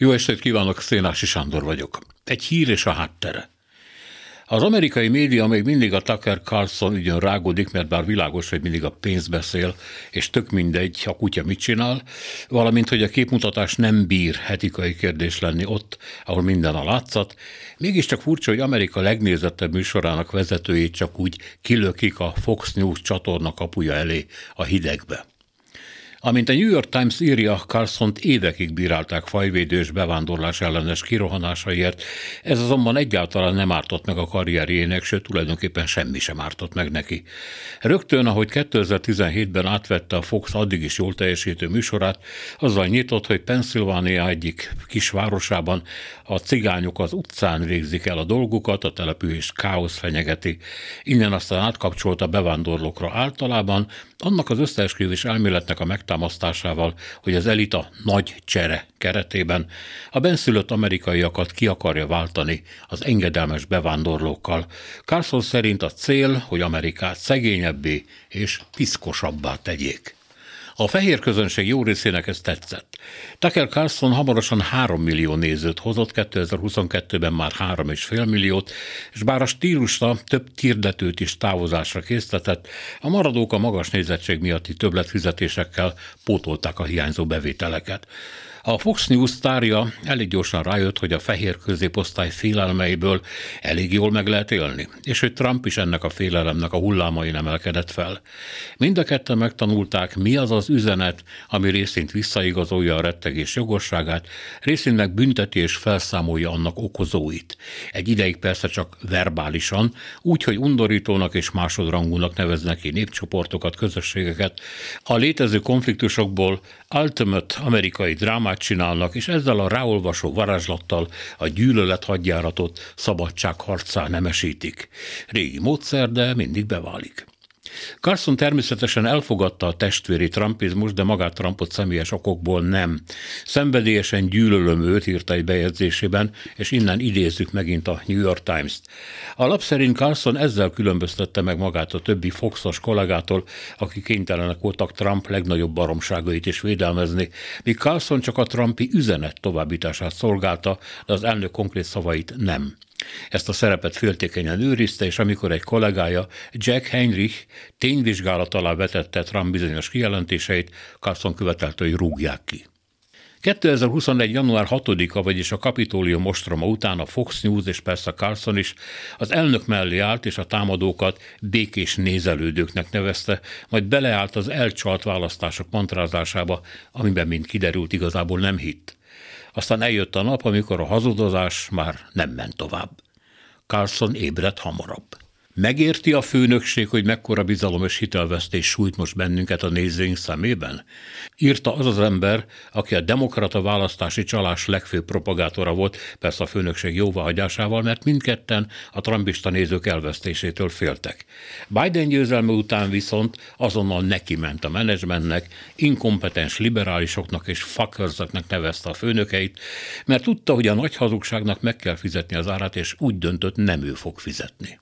Jó estét kívánok, Szénási Sándor vagyok. Egy hír és a háttere. Az amerikai média még mindig a Tucker Carlson ügyön rágódik, mert bár világos, hogy mindig a pénz beszél, és tök mindegy, a kutya mit csinál, valamint, hogy a képmutatás nem bír etikai kérdés lenni ott, ahol minden a látszat, mégiscsak furcsa, hogy Amerika legnézettebb műsorának vezetőjét csak úgy kilökik a Fox News csatorna kapuja elé a hidegbe. Amint a New York Times írja, carson évekig bírálták fajvédős bevándorlás ellenes kirohanásaiért, ez azonban egyáltalán nem ártott meg a karrierjének, sőt tulajdonképpen semmi sem ártott meg neki. Rögtön, ahogy 2017-ben átvette a Fox addig is jól teljesítő műsorát, azzal nyitott, hogy Pennsylvania egyik kisvárosában a cigányok az utcán végzik el a dolgukat, a település káosz fenyegeti. Innen aztán átkapcsolt a bevándorlókra általában, annak az összeesküvés elméletnek a megtámasztásával, hogy az elita nagy csere keretében a benszülött amerikaiakat ki akarja váltani az engedelmes bevándorlókkal. Carson szerint a cél, hogy Amerikát szegényebbé és piszkosabbá tegyék. A fehér közönség jó részének ez tetszett. Tucker Carlson hamarosan 3 millió nézőt hozott, 2022-ben már 3,5 milliót, és bár a stílusra több hirdetőt is távozásra késztetett, a maradók a magas nézettség miatti többletfizetésekkel pótolták a hiányzó bevételeket. A Fox News sztárja elég gyorsan rájött, hogy a fehér középosztály félelmeiből elég jól meg lehet élni, és hogy Trump is ennek a félelemnek a hullámain emelkedett fel. Mind a ketten megtanulták, mi az az üzenet, ami részint visszaigazolja a rettegés jogosságát, részint meg bünteti és felszámolja annak okozóit. Egy ideig persze csak verbálisan, úgy, hogy undorítónak és másodrangúnak neveznek ki népcsoportokat, közösségeket. A létező konfliktusokból ultimate amerikai drámát csinálnak, és ezzel a ráolvasó varázslattal a gyűlölet hadjáratot szabadságharcá nemesítik. Régi módszer, de mindig beválik. Carson természetesen elfogadta a testvéri trumpizmus, de magát Trumpot személyes okokból nem. Szenvedélyesen gyűlölöm őt, írta egy bejegyzésében, és innen idézzük megint a New York Times-t. A lap szerint Carson ezzel különböztette meg magát a többi Foxos kollégától, akik kénytelenek voltak Trump legnagyobb baromságait is védelmezni, míg Carson csak a Trumpi üzenet továbbítását szolgálta, de az elnök konkrét szavait nem. Ezt a szerepet féltékenyen őrizte, és amikor egy kollégája, Jack Heinrich tényvizsgálat alá vetette Trump bizonyos kijelentéseit, Carson követelte, hogy rúgják ki. 2021. január 6-a, vagyis a Kapitólium ostroma után a Fox News és persze Carson is az elnök mellé állt és a támadókat békés nézelődőknek nevezte, majd beleállt az elcsalt választások mantrázásába, amiben, mint kiderült, igazából nem hitt. Aztán eljött a nap, amikor a hazudozás már nem ment tovább. Carlson ébredt hamarabb. Megérti a főnökség, hogy mekkora bizalom és hitelvesztés sújt most bennünket a nézőink szemében? Írta az az ember, aki a demokrata választási csalás legfőbb propagátora volt, persze a főnökség jóváhagyásával, mert mindketten a trumpista nézők elvesztésétől féltek. Biden győzelme után viszont azonnal neki ment a menedzsmentnek, inkompetens liberálisoknak és fuckersaknak nevezte a főnökeit, mert tudta, hogy a nagy hazugságnak meg kell fizetni az árát, és úgy döntött, nem ő fog fizetni.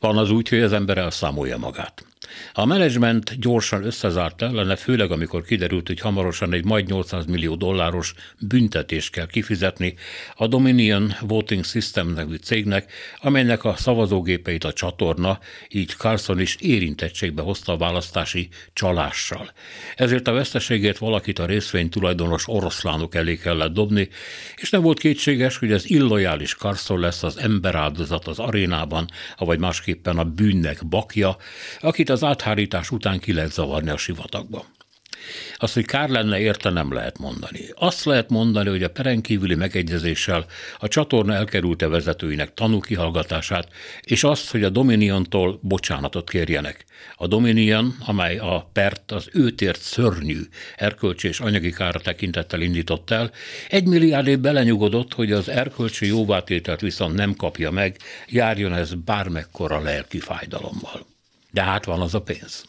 Van az úgy, hogy az ember elszámolja magát. A menedzsment gyorsan összezárt ellene, főleg amikor kiderült, hogy hamarosan egy majd 800 millió dolláros büntetést kell kifizetni a Dominion Voting System nevű cégnek, amelynek a szavazógépeit a csatorna, így Carson is érintettségbe hozta a választási csalással. Ezért a veszteségért valakit a részvény tulajdonos oroszlánok elé kellett dobni, és nem volt kétséges, hogy az illojális Carson lesz az emberáldozat az arénában, avagy másképpen a bűnnek bakja, akit az az áthárítás után ki lehet zavarni a sivatagba. Azt, hogy kár lenne érte, nem lehet mondani. Azt lehet mondani, hogy a peren kívüli megegyezéssel a csatorna elkerülte vezetőinek tanúkihallgatását, és azt, hogy a Dominiontól bocsánatot kérjenek. A Dominion, amely a pert az őtért szörnyű erkölcsi és anyagi kára tekintettel indított el, egy milliárd év belenyugodott, hogy az erkölcsi jóvátételt viszont nem kapja meg, járjon ez bármekkora lelki fájdalommal. De hát van az a pénz.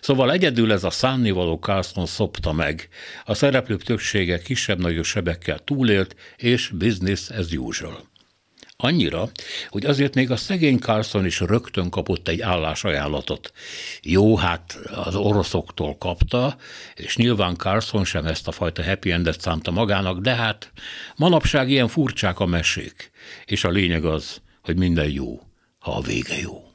Szóval egyedül ez a szánnivaló Carlson szopta meg. A szereplők többsége kisebb-nagyobb sebekkel túlélt, és business as usual. Annyira, hogy azért még a szegény Carlson is rögtön kapott egy állásajánlatot. Jó, hát az oroszoktól kapta, és nyilván Carlson sem ezt a fajta happy endet szánta magának, de hát manapság ilyen furcsák a mesék, és a lényeg az, hogy minden jó, ha a vége jó.